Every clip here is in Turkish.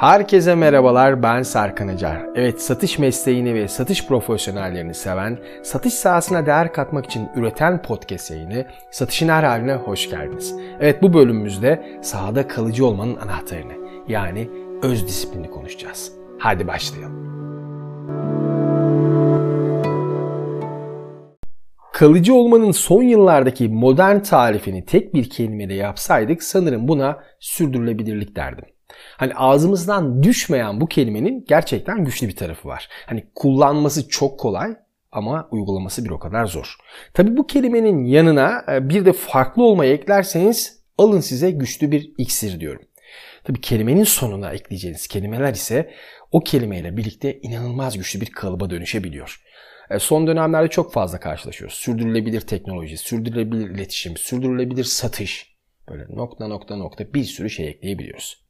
Herkese merhabalar ben Serkan Acar. Evet satış mesleğini ve satış profesyonellerini seven, satış sahasına değer katmak için üreten podcast yayını Satışın Her Haline hoş geldiniz. Evet bu bölümümüzde sahada kalıcı olmanın anahtarını yani öz disiplini konuşacağız. Hadi başlayalım. Kalıcı olmanın son yıllardaki modern tarifini tek bir kelimeyle yapsaydık sanırım buna sürdürülebilirlik derdim. Hani ağzımızdan düşmeyen bu kelimenin gerçekten güçlü bir tarafı var. Hani kullanması çok kolay ama uygulaması bir o kadar zor. Tabi bu kelimenin yanına e, bir de farklı olmayı eklerseniz alın size güçlü bir iksir diyorum. Tabi kelimenin sonuna ekleyeceğiniz kelimeler ise o kelimeyle birlikte inanılmaz güçlü bir kalıba dönüşebiliyor. E, son dönemlerde çok fazla karşılaşıyoruz. Sürdürülebilir teknoloji, sürdürülebilir iletişim, sürdürülebilir satış. Böyle nokta nokta nokta bir sürü şey ekleyebiliyoruz.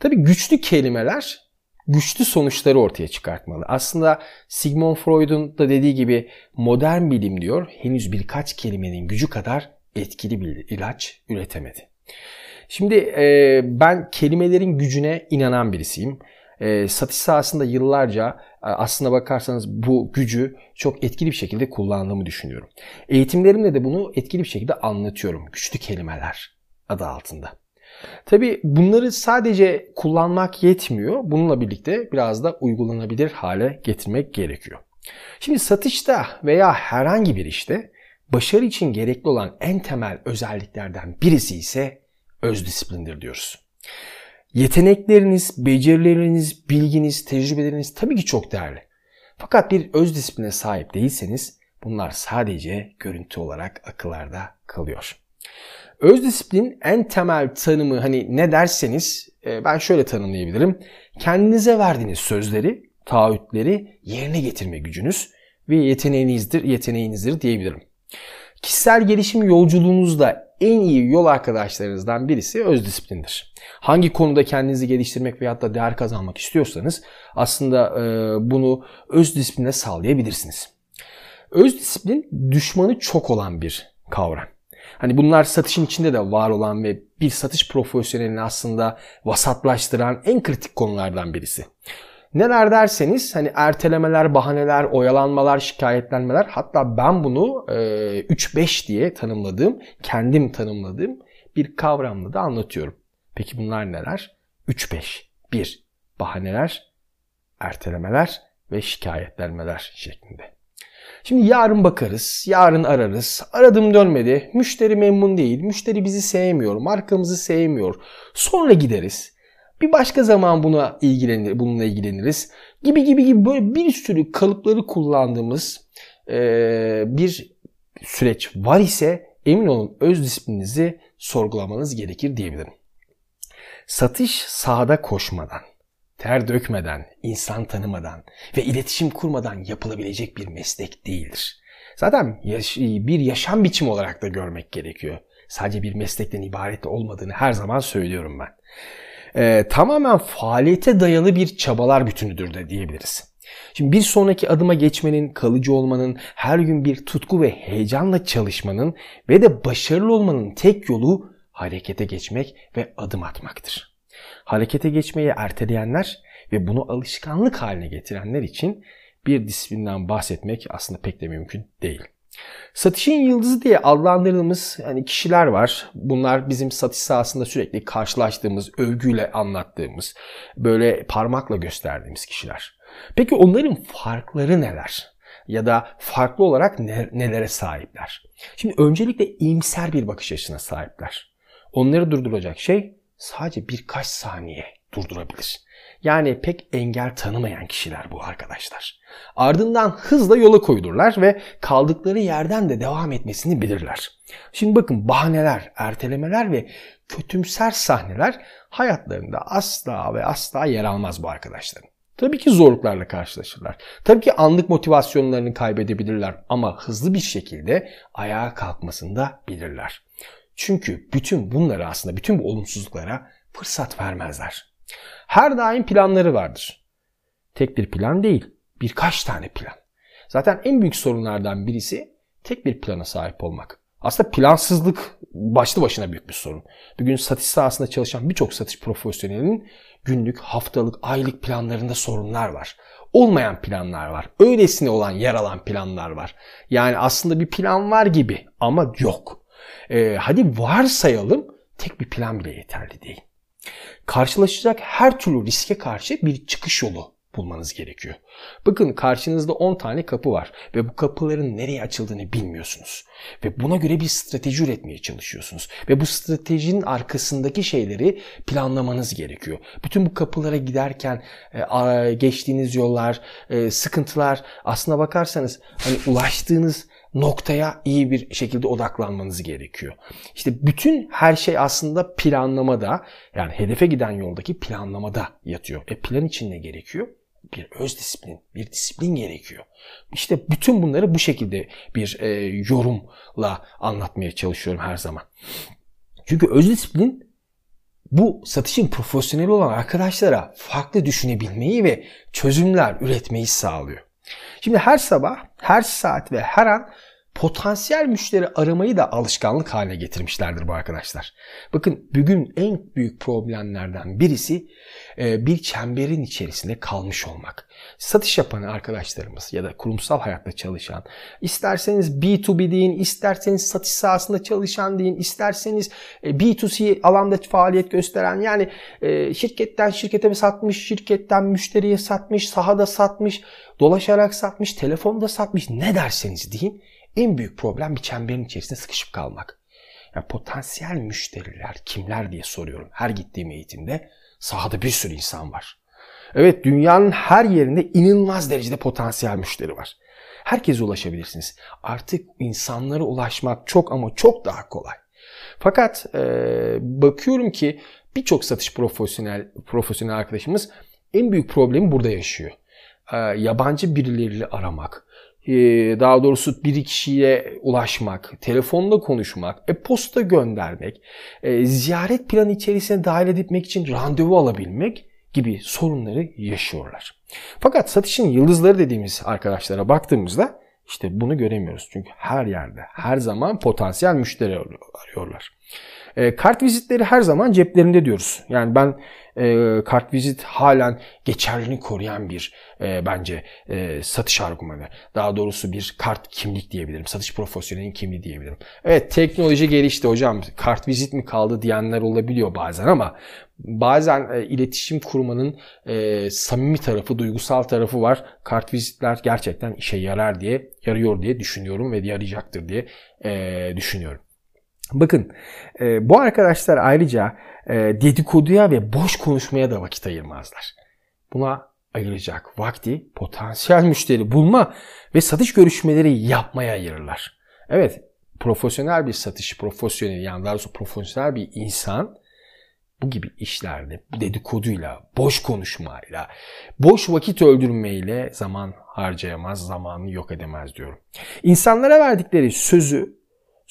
Tabii güçlü kelimeler güçlü sonuçları ortaya çıkartmalı. Aslında Sigmund Freud'un da dediği gibi modern bilim diyor henüz birkaç kelimenin gücü kadar etkili bir ilaç üretemedi. Şimdi e, ben kelimelerin gücüne inanan birisiyim. E, satış sahasında yıllarca e, aslına bakarsanız bu gücü çok etkili bir şekilde kullandığımı düşünüyorum. Eğitimlerimde de bunu etkili bir şekilde anlatıyorum. Güçlü kelimeler adı altında. Tabi bunları sadece kullanmak yetmiyor. Bununla birlikte biraz da uygulanabilir hale getirmek gerekiyor. Şimdi satışta veya herhangi bir işte başarı için gerekli olan en temel özelliklerden birisi ise öz disiplindir diyoruz. Yetenekleriniz, becerileriniz, bilginiz, tecrübeleriniz tabii ki çok değerli. Fakat bir öz disipline sahip değilseniz bunlar sadece görüntü olarak akıllarda kalıyor. Öz disiplin en temel tanımı hani ne derseniz e, ben şöyle tanımlayabilirim. Kendinize verdiğiniz sözleri, taahhütleri yerine getirme gücünüz ve yeteneğinizdir, yeteneğinizdir diyebilirim. Kişisel gelişim yolculuğunuzda en iyi yol arkadaşlarınızdan birisi öz disiplindir. Hangi konuda kendinizi geliştirmek veyahut da değer kazanmak istiyorsanız aslında e, bunu öz disipline sağlayabilirsiniz. Öz disiplin düşmanı çok olan bir kavram. Hani bunlar satışın içinde de var olan ve bir satış profesyonelini aslında vasatlaştıran en kritik konulardan birisi. Neler derseniz hani ertelemeler, bahaneler, oyalanmalar, şikayetlenmeler hatta ben bunu e, 3-5 diye tanımladığım, kendim tanımladığım bir kavramla da anlatıyorum. Peki bunlar neler? 3-5. 1. Bahaneler, ertelemeler ve şikayetlenmeler şeklinde. Şimdi yarın bakarız, yarın ararız. Aradım dönmedi. Müşteri memnun değil. Müşteri bizi sevmiyor. Markamızı sevmiyor. Sonra gideriz. Bir başka zaman buna ilgilenir, bununla ilgileniriz. Gibi gibi gibi böyle bir sürü kalıpları kullandığımız e, bir süreç var ise emin olun öz disiplininizi sorgulamanız gerekir diyebilirim. Satış sahada koşmadan, ter dökmeden, insan tanımadan ve iletişim kurmadan yapılabilecek bir meslek değildir. Zaten yaş- bir yaşam biçimi olarak da görmek gerekiyor. Sadece bir meslekten ibaret olmadığını her zaman söylüyorum ben. Ee, tamamen faaliyete dayalı bir çabalar bütünüdür de diyebiliriz. Şimdi bir sonraki adıma geçmenin, kalıcı olmanın, her gün bir tutku ve heyecanla çalışmanın ve de başarılı olmanın tek yolu harekete geçmek ve adım atmaktır harekete geçmeyi erteleyenler ve bunu alışkanlık haline getirenler için bir disiplinden bahsetmek aslında pek de mümkün değil. Satışın yıldızı diye adlandırdığımız yani kişiler var. Bunlar bizim satış sahasında sürekli karşılaştığımız, övgüyle anlattığımız, böyle parmakla gösterdiğimiz kişiler. Peki onların farkları neler? Ya da farklı olarak nelere sahipler? Şimdi öncelikle iyimser bir bakış açısına sahipler. Onları durduracak şey sadece birkaç saniye durdurabilir. Yani pek engel tanımayan kişiler bu arkadaşlar. Ardından hızla yola koyulurlar ve kaldıkları yerden de devam etmesini bilirler. Şimdi bakın bahaneler, ertelemeler ve kötümser sahneler hayatlarında asla ve asla yer almaz bu arkadaşların. Tabii ki zorluklarla karşılaşırlar. Tabii ki anlık motivasyonlarını kaybedebilirler ama hızlı bir şekilde ayağa kalkmasını da bilirler. Çünkü bütün bunları aslında bütün bu olumsuzluklara fırsat vermezler. Her daim planları vardır. Tek bir plan değil, birkaç tane plan. Zaten en büyük sorunlardan birisi tek bir plana sahip olmak. Aslında plansızlık başlı başına büyük bir sorun. Bugün satış sahasında çalışan birçok satış profesyonelinin günlük, haftalık, aylık planlarında sorunlar var. Olmayan planlar var. Öylesine olan yer alan planlar var. Yani aslında bir plan var gibi ama yok. Ee, hadi varsayalım tek bir plan bile yeterli değil. Karşılaşacak her türlü riske karşı bir çıkış yolu bulmanız gerekiyor. Bakın karşınızda 10 tane kapı var ve bu kapıların nereye açıldığını bilmiyorsunuz. Ve buna göre bir strateji üretmeye çalışıyorsunuz. Ve bu stratejinin arkasındaki şeyleri planlamanız gerekiyor. Bütün bu kapılara giderken e, geçtiğiniz yollar, e, sıkıntılar aslına bakarsanız hani ulaştığınız noktaya iyi bir şekilde odaklanmanız gerekiyor. İşte bütün her şey aslında planlamada yani hedefe giden yoldaki planlamada yatıyor. E plan için ne gerekiyor? bir öz disiplin, bir disiplin gerekiyor. İşte bütün bunları bu şekilde bir e, yorumla anlatmaya çalışıyorum her zaman. Çünkü öz disiplin bu satışın profesyoneli olan arkadaşlara farklı düşünebilmeyi ve çözümler üretmeyi sağlıyor. Şimdi her sabah, her saat ve her an potansiyel müşteri aramayı da alışkanlık haline getirmişlerdir bu arkadaşlar. Bakın bugün en büyük problemlerden birisi bir çemberin içerisinde kalmış olmak. Satış yapan arkadaşlarımız ya da kurumsal hayatta çalışan, isterseniz B2B deyin, isterseniz satış sahasında çalışan deyin, isterseniz e, B2C alanda faaliyet gösteren yani e, şirketten şirkete mi satmış, şirketten müşteriye satmış, sahada satmış, dolaşarak satmış, telefonda satmış ne derseniz deyin en büyük problem bir çemberin içerisinde sıkışıp kalmak. Yani potansiyel müşteriler kimler diye soruyorum her gittiğim eğitimde. Sahada bir sürü insan var. Evet dünyanın her yerinde inanılmaz derecede potansiyel müşteri var. Herkese ulaşabilirsiniz. Artık insanlara ulaşmak çok ama çok daha kolay. Fakat e, bakıyorum ki birçok satış profesyonel profesyonel arkadaşımız en büyük problemi burada yaşıyor. E, yabancı birileriyle aramak, daha doğrusu bir kişiye ulaşmak, telefonda konuşmak, e-posta göndermek, e, ziyaret planı içerisine dahil etmek için randevu alabilmek gibi sorunları yaşıyorlar. Fakat satışın yıldızları dediğimiz arkadaşlara baktığımızda işte bunu göremiyoruz. Çünkü her yerde, her zaman potansiyel müşteri arıyorlar. E, kart vizitleri her zaman ceplerinde diyoruz. Yani ben e, kart vizit halen geçerliliğini koruyan bir e, bence e, satış argümanı. Daha doğrusu bir kart kimlik diyebilirim. Satış profesyonelinin kimliği diyebilirim. Evet teknoloji gelişti hocam. Kart vizit mi kaldı diyenler olabiliyor bazen ama bazen e, iletişim kurmanın e, samimi tarafı, duygusal tarafı var. Kart vizitler gerçekten işe yarar diye, yarıyor diye düşünüyorum ve yarayacaktır diye e, düşünüyorum. Bakın e, bu arkadaşlar ayrıca e, dedikoduya ve boş konuşmaya da vakit ayırmazlar. Buna ayıracak vakti potansiyel müşteri bulma ve satış görüşmeleri yapmaya ayırırlar. Evet profesyonel bir satış profesyonel yani daha doğrusu profesyonel bir insan bu gibi işlerde dedikoduyla, boş konuşmayla, boş vakit öldürmeyle zaman harcayamaz, zamanı yok edemez diyorum. İnsanlara verdikleri sözü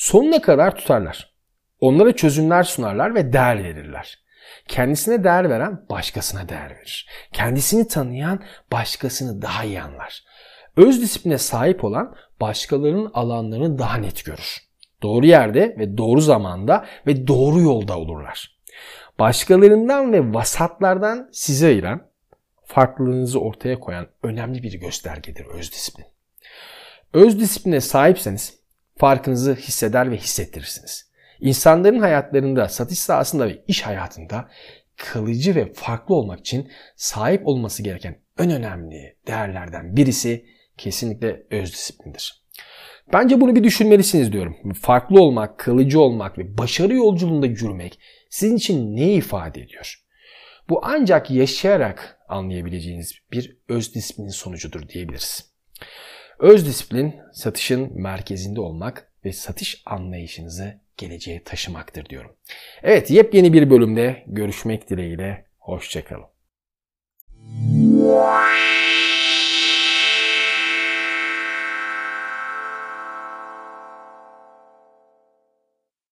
sonuna kadar tutarlar. Onlara çözümler sunarlar ve değer verirler. Kendisine değer veren başkasına değer verir. Kendisini tanıyan başkasını daha iyi anlar. Öz disipline sahip olan başkalarının alanlarını daha net görür. Doğru yerde ve doğru zamanda ve doğru yolda olurlar. Başkalarından ve vasatlardan sizi ayıran, farklılığınızı ortaya koyan önemli bir göstergedir öz disiplin. Öz disipline sahipseniz farkınızı hisseder ve hissettirirsiniz. İnsanların hayatlarında, satış sahasında ve iş hayatında kalıcı ve farklı olmak için sahip olması gereken en önemli değerlerden birisi kesinlikle öz disiplindir. Bence bunu bir düşünmelisiniz diyorum. Farklı olmak, kalıcı olmak ve başarı yolculuğunda yürümek sizin için ne ifade ediyor? Bu ancak yaşayarak anlayabileceğiniz bir öz disiplinin sonucudur diyebiliriz. Öz disiplin satışın merkezinde olmak ve satış anlayışınızı geleceğe taşımaktır diyorum. Evet yepyeni bir bölümde görüşmek dileğiyle. Hoşçakalın.